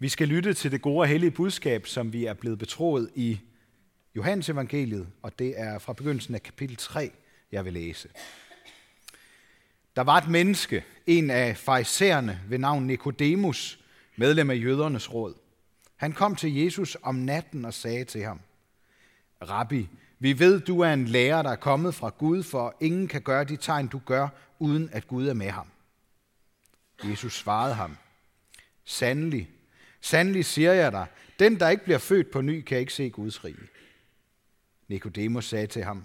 Vi skal lytte til det gode og hellige budskab, som vi er blevet betroet i Johannes evangeliet, og det er fra begyndelsen af kapitel 3, jeg vil læse. Der var et menneske, en af farisæerne ved navn Nikodemus, medlem af jødernes råd. Han kom til Jesus om natten og sagde til ham, Rabbi, vi ved, du er en lærer, der er kommet fra Gud, for ingen kan gøre de tegn, du gør, uden at Gud er med ham. Jesus svarede ham, Sandelig, sandelig siger jeg dig, den, der ikke bliver født på ny, kan ikke se Guds rige. Nikodemus sagde til ham,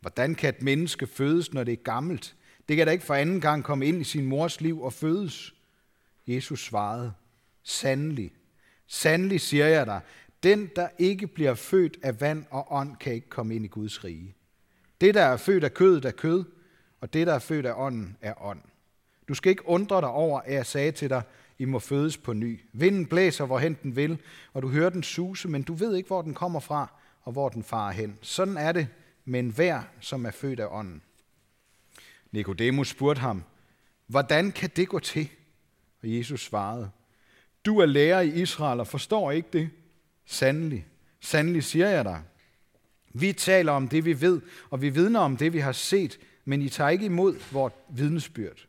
Hvordan kan et menneske fødes, når det er gammelt? Det kan da ikke for anden gang komme ind i sin mors liv og fødes. Jesus svarede, Sandelig, sandelig siger jeg dig, den, der ikke bliver født af vand og ånd, kan ikke komme ind i Guds rige. Det, der er født af kødet, er kød, og det, der er født af ånden, er ånd. Du skal ikke undre dig over, at jeg sagde til dig, i må fødes på ny. Vinden blæser, hvorhen den vil, og du hører den suse, men du ved ikke, hvor den kommer fra, og hvor den farer hen. Sådan er det med enhver, som er født af ånden. Nikodemus spurgte ham, hvordan kan det gå til? Og Jesus svarede, du er lærer i Israel og forstår ikke det. Sandelig, sandelig siger jeg dig. Vi taler om det, vi ved, og vi vidner om det, vi har set, men I tager ikke imod vort vidnesbyrd.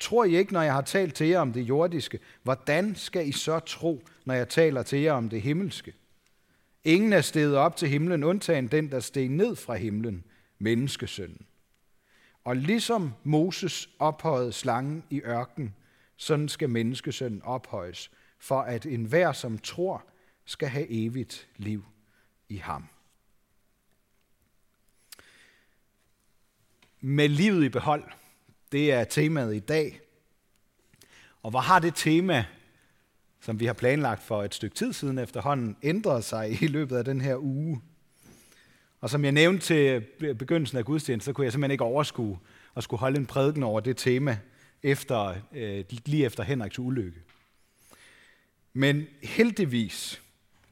Tror I ikke, når jeg har talt til jer om det jordiske, hvordan skal I så tro, når jeg taler til jer om det himmelske? Ingen er steget op til himlen, undtagen den, der steg ned fra himlen, menneskesønnen. Og ligesom Moses ophøjede slangen i ørken, sådan skal menneskesønnen ophøjes, for at enhver, som tror, skal have evigt liv i ham. Med livet i behold, det er temaet i dag. Og hvor har det tema, som vi har planlagt for et stykke tid siden efterhånden, ændret sig i løbet af den her uge? Og som jeg nævnte til begyndelsen af gudstjenesten, så kunne jeg simpelthen ikke overskue at skulle holde en prædiken over det tema efter, øh, lige efter Henriks ulykke. Men heldigvis,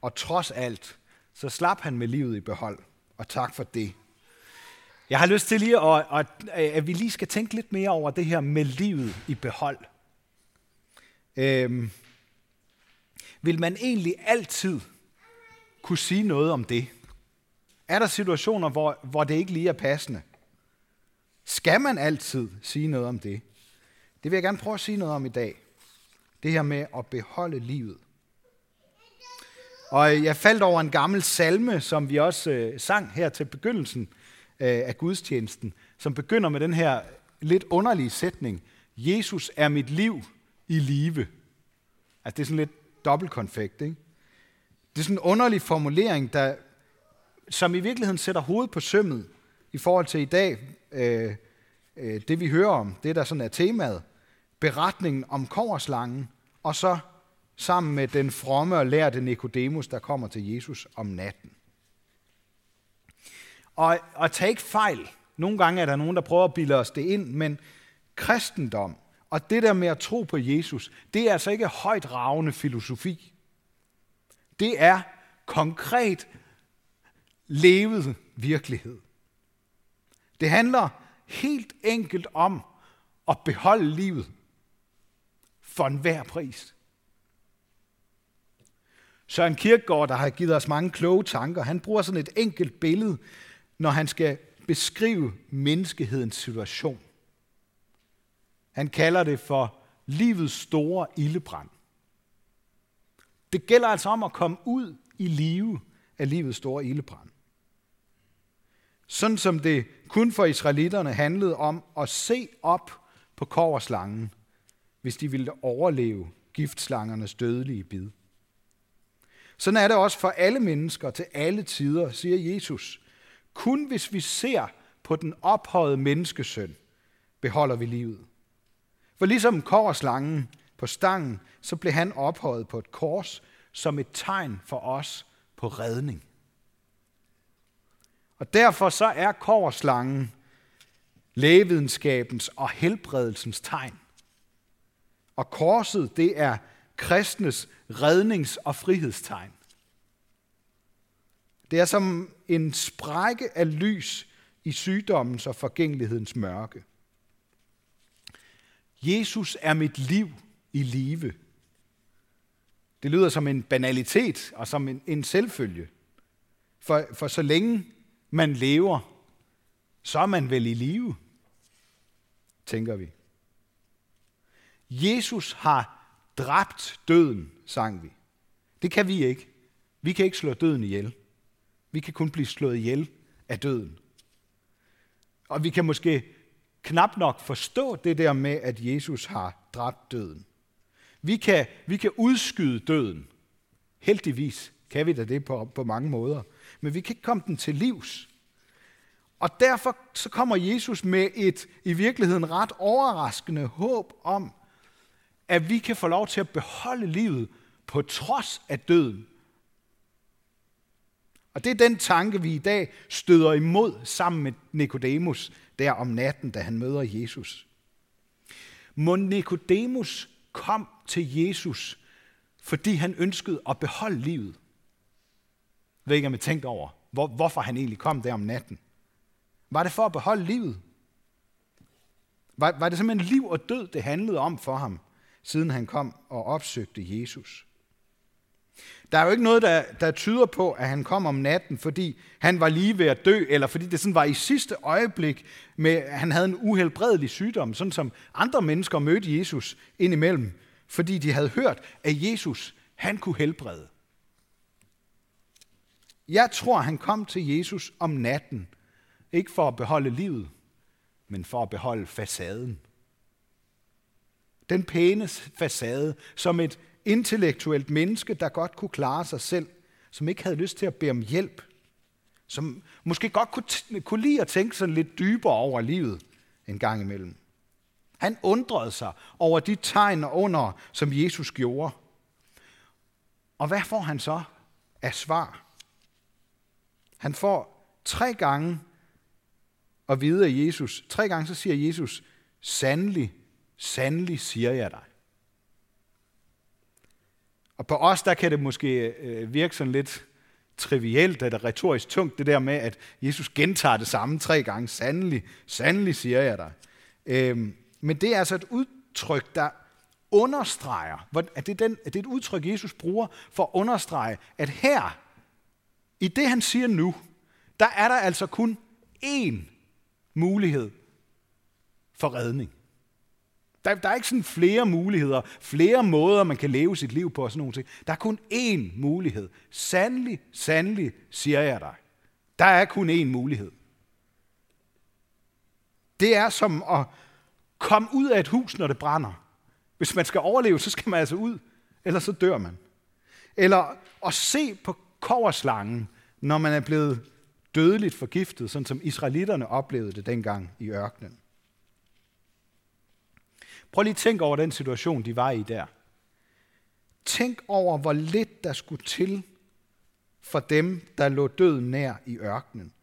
og trods alt, så slap han med livet i behold, og tak for det. Jeg har lyst til lige, at, at, at vi lige skal tænke lidt mere over det her med livet i behold. Øhm, vil man egentlig altid kunne sige noget om det? Er der situationer, hvor, hvor det ikke lige er passende? Skal man altid sige noget om det? Det vil jeg gerne prøve at sige noget om i dag. Det her med at beholde livet. Og jeg faldt over en gammel salme, som vi også øh, sang her til begyndelsen Øh, af gudstjenesten, som begynder med den her lidt underlige sætning. Jesus er mit liv i live. Altså det er sådan lidt dobbeltkonfekt, ikke? Det er sådan en underlig formulering, der, som i virkeligheden sætter hovedet på sømmet i forhold til i dag, øh, øh, det vi hører om, det der sådan er temaet, beretningen om koverslangen, og så sammen med den fromme og lærte Nikodemus, der kommer til Jesus om natten. Og, og tag ikke fejl. Nogle gange er der nogen, der prøver at bilde os det ind, men kristendom og det der med at tro på Jesus, det er altså ikke højt ravende filosofi. Det er konkret levet virkelighed. Det handler helt enkelt om at beholde livet for enhver pris. Søren Kierkegaard, der har givet os mange kloge tanker, han bruger sådan et enkelt billede, når han skal beskrive menneskehedens situation. Han kalder det for livets store ildebrand. Det gælder altså om at komme ud i live af livets store ildebrand. Sådan som det kun for israelitterne handlede om at se op på koverslangen, hvis de ville overleve giftslangernes dødelige bid. Sådan er det også for alle mennesker til alle tider, siger Jesus. Kun hvis vi ser på den ophøjede menneskesøn, beholder vi livet. For ligesom korslangen på stangen, så blev han ophøjet på et kors som et tegn for os på redning. Og derfor så er korslangen lægevidenskabens og helbredelsens tegn. Og korset, det er kristnes rednings- og frihedstegn. Det er som en sprække af lys i sygdommens og forgængelighedens mørke. Jesus er mit liv i live. Det lyder som en banalitet og som en, en selvfølge. For, for så længe man lever, så er man vel i live, tænker vi. Jesus har dræbt døden, sang vi. Det kan vi ikke. Vi kan ikke slå døden ihjel. Vi kan kun blive slået ihjel af døden. Og vi kan måske knap nok forstå det der med, at Jesus har dræbt døden. Vi kan, vi kan udskyde døden. Heldigvis kan vi da det på, på mange måder. Men vi kan ikke komme den til livs. Og derfor så kommer Jesus med et i virkeligheden ret overraskende håb om, at vi kan få lov til at beholde livet på trods af døden. Og det er den tanke, vi i dag støder imod sammen med Nikodemus der om natten, da han møder Jesus. Må Nikodemus kom til Jesus, fordi han ønskede at beholde livet. Jeg ved ikke, om jeg tænkte over, hvor, hvorfor han egentlig kom der om natten. Var det for at beholde livet? Var, var det simpelthen liv og død, det handlede om for ham, siden han kom og opsøgte Jesus? Der er jo ikke noget, der, der tyder på, at han kom om natten, fordi han var lige ved at dø, eller fordi det sådan var i sidste øjeblik, med, at han havde en uhelbredelig sygdom, sådan som andre mennesker mødte Jesus indimellem, fordi de havde hørt, at Jesus, han kunne helbrede. Jeg tror, han kom til Jesus om natten, ikke for at beholde livet, men for at beholde facaden. Den pæne facade, som et intellektuelt menneske, der godt kunne klare sig selv, som ikke havde lyst til at bede om hjælp, som måske godt kunne, kunne lide at tænke sådan lidt dybere over livet en gang imellem. Han undrede sig over de tegn og under, som Jesus gjorde. Og hvad får han så af svar? Han får tre gange at vide af Jesus. Tre gange så siger Jesus, sandelig, sandelig siger jeg dig. Og på os, der kan det måske øh, virke sådan lidt trivielt eller retorisk tungt, det der med, at Jesus gentager det samme tre gange. Sandelig, sandelig siger jeg dig. Øhm, men det er altså et udtryk, der understreger, at det, er den, at det er et udtryk, Jesus bruger for at understrege, at her, i det han siger nu, der er der altså kun én mulighed for redning. Der, der er ikke sådan flere muligheder, flere måder, man kan leve sit liv på og sådan nogle ting. Der er kun én mulighed. Sandelig, sandelig, siger jeg dig. Der er kun én mulighed. Det er som at komme ud af et hus, når det brænder. Hvis man skal overleve, så skal man altså ud, ellers så dør man. Eller at se på koverslangen, når man er blevet dødeligt forgiftet, sådan som israelitterne oplevede det dengang i ørkenen. Prøv lige at tænke over den situation, de var i der. Tænk over, hvor lidt der skulle til for dem, der lå døden nær i ørkenen.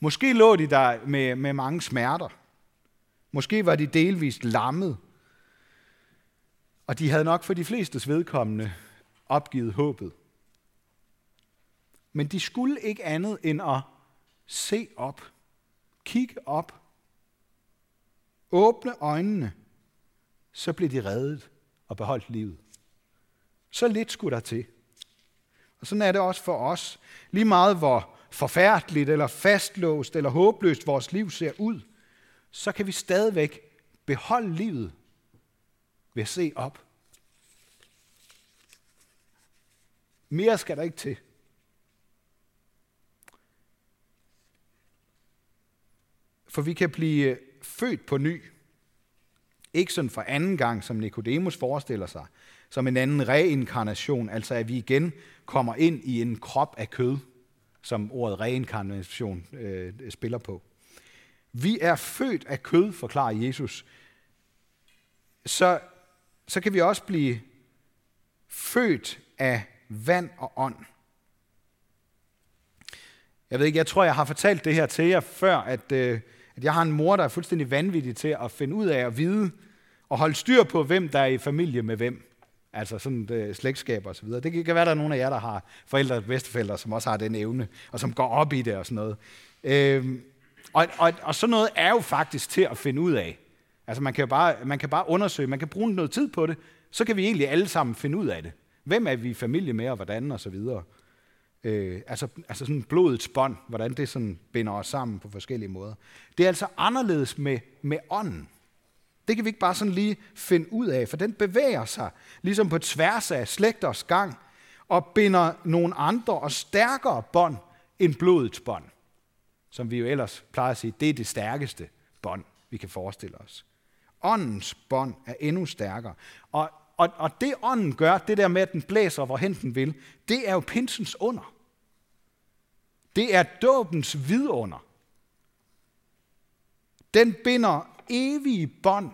Måske lå de der med, med mange smerter. Måske var de delvist lammet. Og de havde nok for de flestes vedkommende opgivet håbet. Men de skulle ikke andet end at se op. Kigge op. Åbne øjnene så blev de reddet og beholdt livet. Så lidt skulle der til. Og sådan er det også for os. Lige meget hvor forfærdeligt eller fastlåst eller håbløst vores liv ser ud, så kan vi stadigvæk beholde livet ved at se op. Mere skal der ikke til. For vi kan blive født på ny ikke sådan for anden gang, som Nikodemus forestiller sig, som en anden reinkarnation, altså at vi igen kommer ind i en krop af kød, som ordet reinkarnation øh, spiller på. Vi er født af kød, forklarer Jesus. Så, så kan vi også blive født af vand og ånd. Jeg ved ikke, jeg tror, jeg har fortalt det her til jer før, at, øh, at jeg har en mor, der er fuldstændig vanvittig til at finde ud af at vide og holde styr på, hvem der er i familie med hvem. Altså sådan øh, slægtskab og så videre. Det kan være, der er nogle af jer, der har forældre og bedsteforældre, som også har den evne, og som går op i det og sådan noget. Øhm, og, og, og sådan noget er jo faktisk til at finde ud af. Altså man kan, bare, man kan bare undersøge, man kan bruge noget tid på det, så kan vi egentlig alle sammen finde ud af det. Hvem er vi i familie med, og hvordan, og så videre. Øh, altså, altså sådan blodets bånd, hvordan det sådan binder os sammen på forskellige måder. Det er altså anderledes med, med ånden. Det kan vi ikke bare sådan lige finde ud af, for den bevæger sig ligesom på tværs af slægters gang og binder nogle andre og stærkere bånd end blodets bånd. Som vi jo ellers plejer at sige, det er det stærkeste bånd, vi kan forestille os. Åndens bånd er endnu stærkere. Og, og, og det ånden gør, det der med, at den blæser, hvorhen den vil, det er jo pinsens under. Det er dåbens vidunder. Den binder evige bånd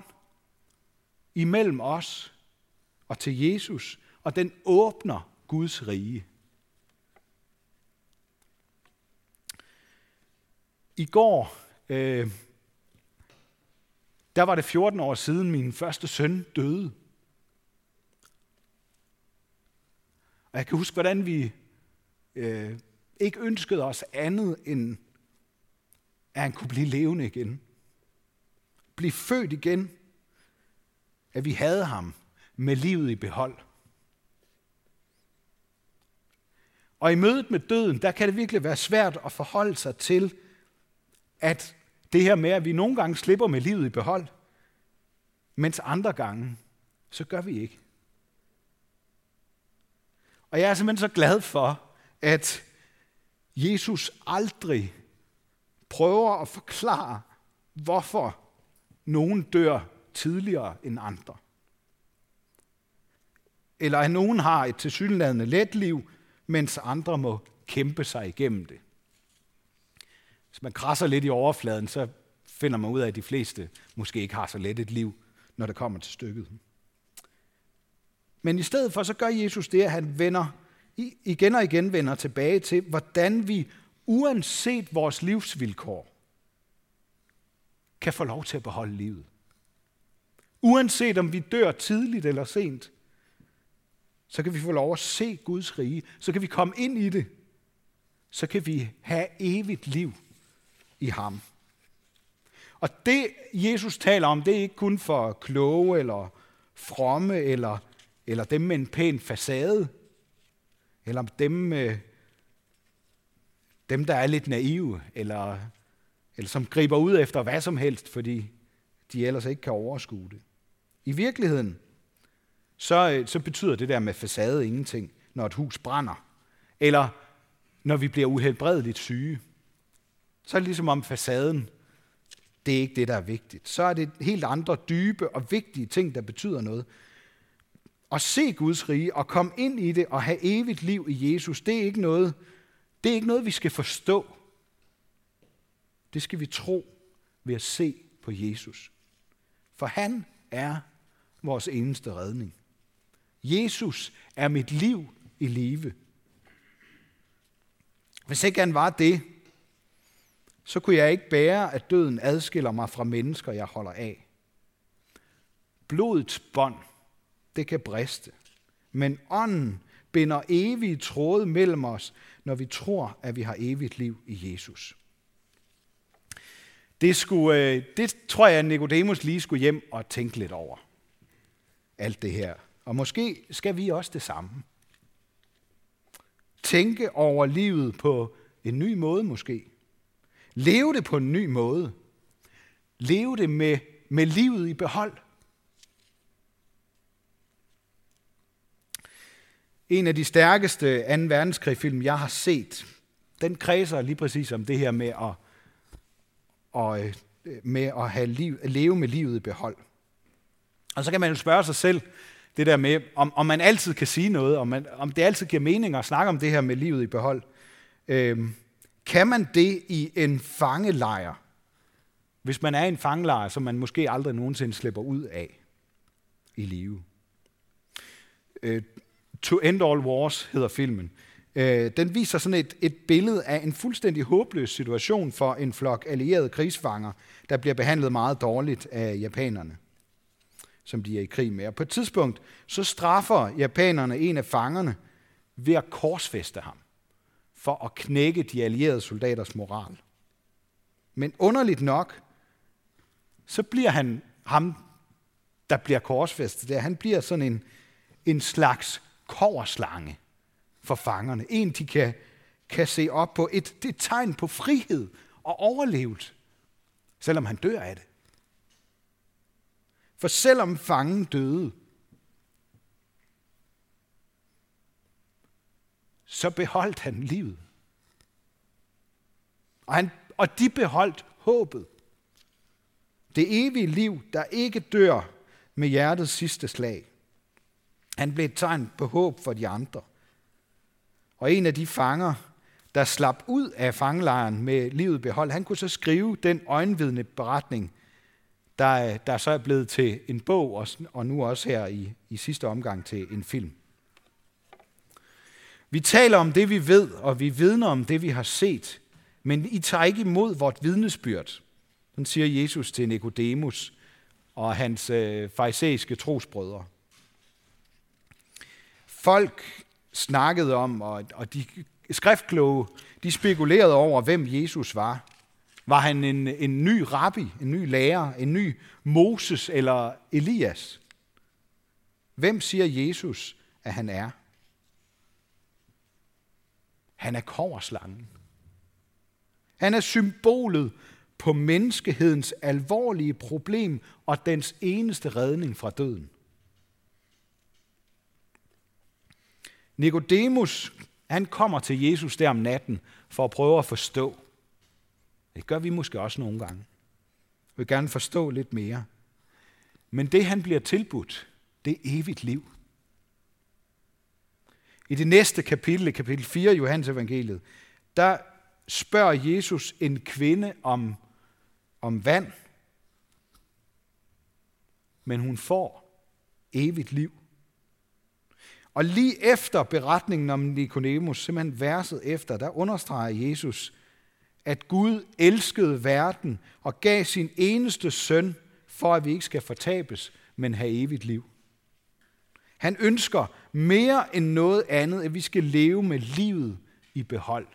imellem os og til Jesus, og den åbner Guds rige. I går, øh, der var det 14 år siden min første søn døde. Og jeg kan huske, hvordan vi øh, ikke ønskede os andet end, at han kunne blive levende igen. Blive født igen. At vi havde ham med livet i behold. Og i mødet med døden, der kan det virkelig være svært at forholde sig til, at det her med, at vi nogle gange slipper med livet i behold, mens andre gange, så gør vi ikke. Og jeg er simpelthen så glad for, at Jesus aldrig prøver at forklare, hvorfor nogen dør tidligere end andre. Eller at nogen har et tilsyneladende let liv, mens andre må kæmpe sig igennem det. Hvis man krasser lidt i overfladen, så finder man ud af, at de fleste måske ikke har så let et liv, når det kommer til stykket. Men i stedet for, så gør Jesus det, at han vender, igen og igen vender tilbage til, hvordan vi, uanset vores livsvilkår, kan få lov til at beholde livet. Uanset om vi dør tidligt eller sent, så kan vi få lov at se Guds rige, så kan vi komme ind i det, så kan vi have evigt liv i ham. Og det, Jesus taler om, det er ikke kun for kloge eller fromme eller, eller dem med en pæn facade, eller dem, dem der er lidt naive, eller, eller som griber ud efter hvad som helst, fordi de ellers ikke kan overskue det. I virkeligheden, så, øh, så betyder det der med facade ingenting, når et hus brænder, eller når vi bliver uhelbredeligt syge. Så er det ligesom om facaden, det er ikke det, der er vigtigt. Så er det helt andre dybe og vigtige ting, der betyder noget. At se Guds rige og komme ind i det og have evigt liv i Jesus, det er ikke noget, det er ikke noget vi skal forstå. Det skal vi tro ved at se på Jesus. For han er vores eneste redning. Jesus er mit liv i live. Hvis ikke han var det, så kunne jeg ikke bære, at døden adskiller mig fra mennesker, jeg holder af. Blodets bånd, det kan briste, men ånden binder evige tråde mellem os, når vi tror, at vi har evigt liv i Jesus. Det, skulle, øh, det tror jeg, at Nicodemus lige skulle hjem og tænke lidt over. Alt det her. Og måske skal vi også det samme. Tænke over livet på en ny måde måske. Leve det på en ny måde. Leve det med, med livet i behold. En af de stærkeste 2. verdenskrigsfilm, jeg har set, den kredser lige præcis om det her med at, og, øh, med at have liv, leve med livet i behold. Og så kan man jo spørge sig selv, det der med, om, om man altid kan sige noget, om, man, om det altid giver mening at snakke om det her med livet i behold. Øhm, kan man det i en fangelejr, hvis man er i en fangelejr, som man måske aldrig nogensinde slipper ud af i live? Øh, to End All Wars hedder filmen. Øh, den viser sådan et, et billede af en fuldstændig håbløs situation for en flok allierede krigsfanger, der bliver behandlet meget dårligt af japanerne som de er i krig med. Og på et tidspunkt, så straffer japanerne en af fangerne ved at korsfeste ham, for at knække de allierede soldaters moral. Men underligt nok, så bliver han ham, der bliver korsfæstet der, han bliver sådan en, en slags koverslange for fangerne. En, de kan, kan se op på. Et, det er et tegn på frihed og overlevelse, selvom han dør af det. For selvom fangen døde, så beholdt han livet. Og, han, og de beholdt håbet. Det evige liv, der ikke dør med hjertets sidste slag. Han blev et tegn på håb for de andre. Og en af de fanger, der slap ud af fangelejren med livet behold, han kunne så skrive den øjenvidende beretning, der, der så er blevet til en bog, og, og nu også her i, i sidste omgang til en film. Vi taler om det, vi ved, og vi vidner om det, vi har set, men I tager ikke imod vort vidnesbyrd. Sådan siger Jesus til Nikodemus og hans øh, farisæiske trosbrødre. Folk snakkede om, og, og de skriftkloge, de spekulerede over, hvem Jesus var. Var han en, en ny rabbi, en ny lærer, en ny Moses eller Elias? Hvem siger Jesus, at han er? Han er koverslangen. Han er symbolet på menneskehedens alvorlige problem og dens eneste redning fra døden. Nikodemus, han kommer til Jesus der om natten for at prøve at forstå. Det gør vi måske også nogle gange. Vi vil gerne forstå lidt mere. Men det, han bliver tilbudt, det er evigt liv. I det næste kapitel, kapitel 4 i Johannes evangeliet, der spørger Jesus en kvinde om, om vand, men hun får evigt liv. Og lige efter beretningen om Nikodemus, simpelthen verset efter, der understreger Jesus, at Gud elskede verden og gav sin eneste søn, for at vi ikke skal fortabes, men have evigt liv. Han ønsker mere end noget andet, at vi skal leve med livet i behold.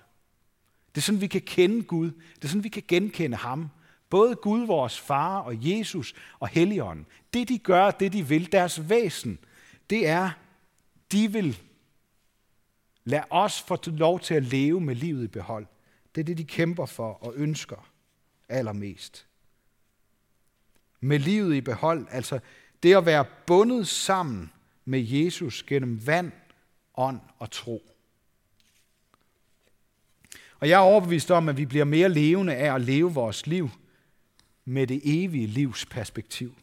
Det er sådan, vi kan kende Gud. Det er sådan, vi kan genkende ham. Både Gud, vores far, og Jesus og Helligånden. Det, de gør, det de vil, deres væsen, det er, de vil lade os få lov til at leve med livet i behold. Det er det, de kæmper for og ønsker allermest. Med livet i behold, altså det at være bundet sammen med Jesus gennem vand, ånd og tro. Og jeg er overbevist om, at vi bliver mere levende af at leve vores liv med det evige livs perspektiv.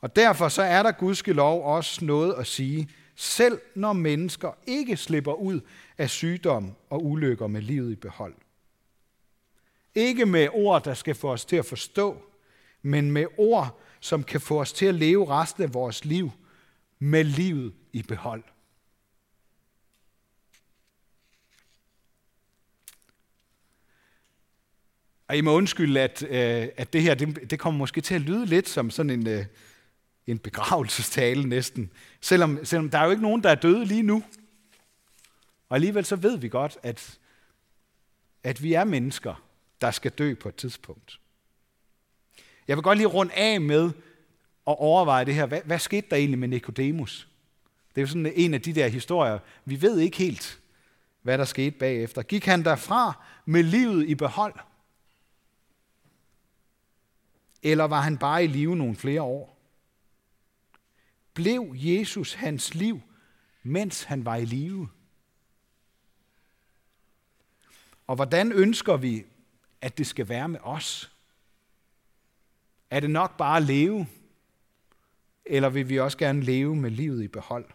Og derfor så er der gudskelov også noget at sige, selv når mennesker ikke slipper ud af sygdom og ulykker med livet i behold. Ikke med ord, der skal få os til at forstå, men med ord, som kan få os til at leve resten af vores liv med livet i behold. Og I må undskylde, at, øh, at det her det, det kommer måske til at lyde lidt som sådan en, øh, en begravelsestale næsten. Selvom, selvom der er jo ikke nogen, der er døde lige nu. Og alligevel så ved vi godt, at, at vi er mennesker, der skal dø på et tidspunkt. Jeg vil godt lige runde af med at overveje det her. Hvad, hvad skete der egentlig med Nikodemus? Det er jo sådan en af de der historier. Vi ved ikke helt, hvad der skete bagefter. Gik han derfra med livet i behold? Eller var han bare i live nogle flere år? Blev Jesus hans liv, mens han var i live? Og hvordan ønsker vi, at det skal være med os? Er det nok bare at leve? Eller vil vi også gerne leve med livet i behold?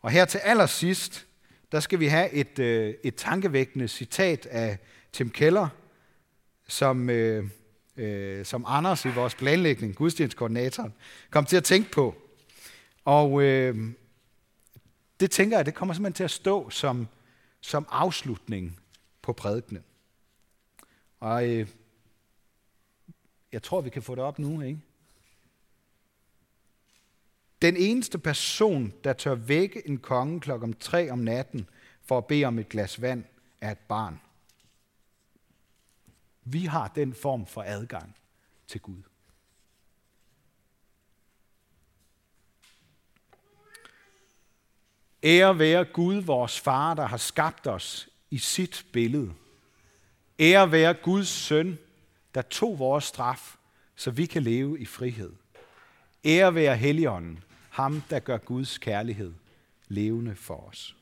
Og her til allersidst, der skal vi have et, øh, et tankevækkende citat af Tim Keller, som, øh, øh, som Anders i vores planlægning, gudstjenestkoordinatoren, kom til at tænke på. Og øh, det tænker jeg, det kommer simpelthen til at stå som, som afslutning på prædikenen. Og øh, jeg tror, vi kan få det op nu, ikke? Den eneste person, der tør vække en konge klokken 3 om natten for at bede om et glas vand, er et barn. Vi har den form for adgang til Gud. Ære være Gud, vores far, der har skabt os i sit billede. Ære være Guds søn, der tog vores straf, så vi kan leve i frihed. Ære være Helligånden, ham der gør Guds kærlighed levende for os.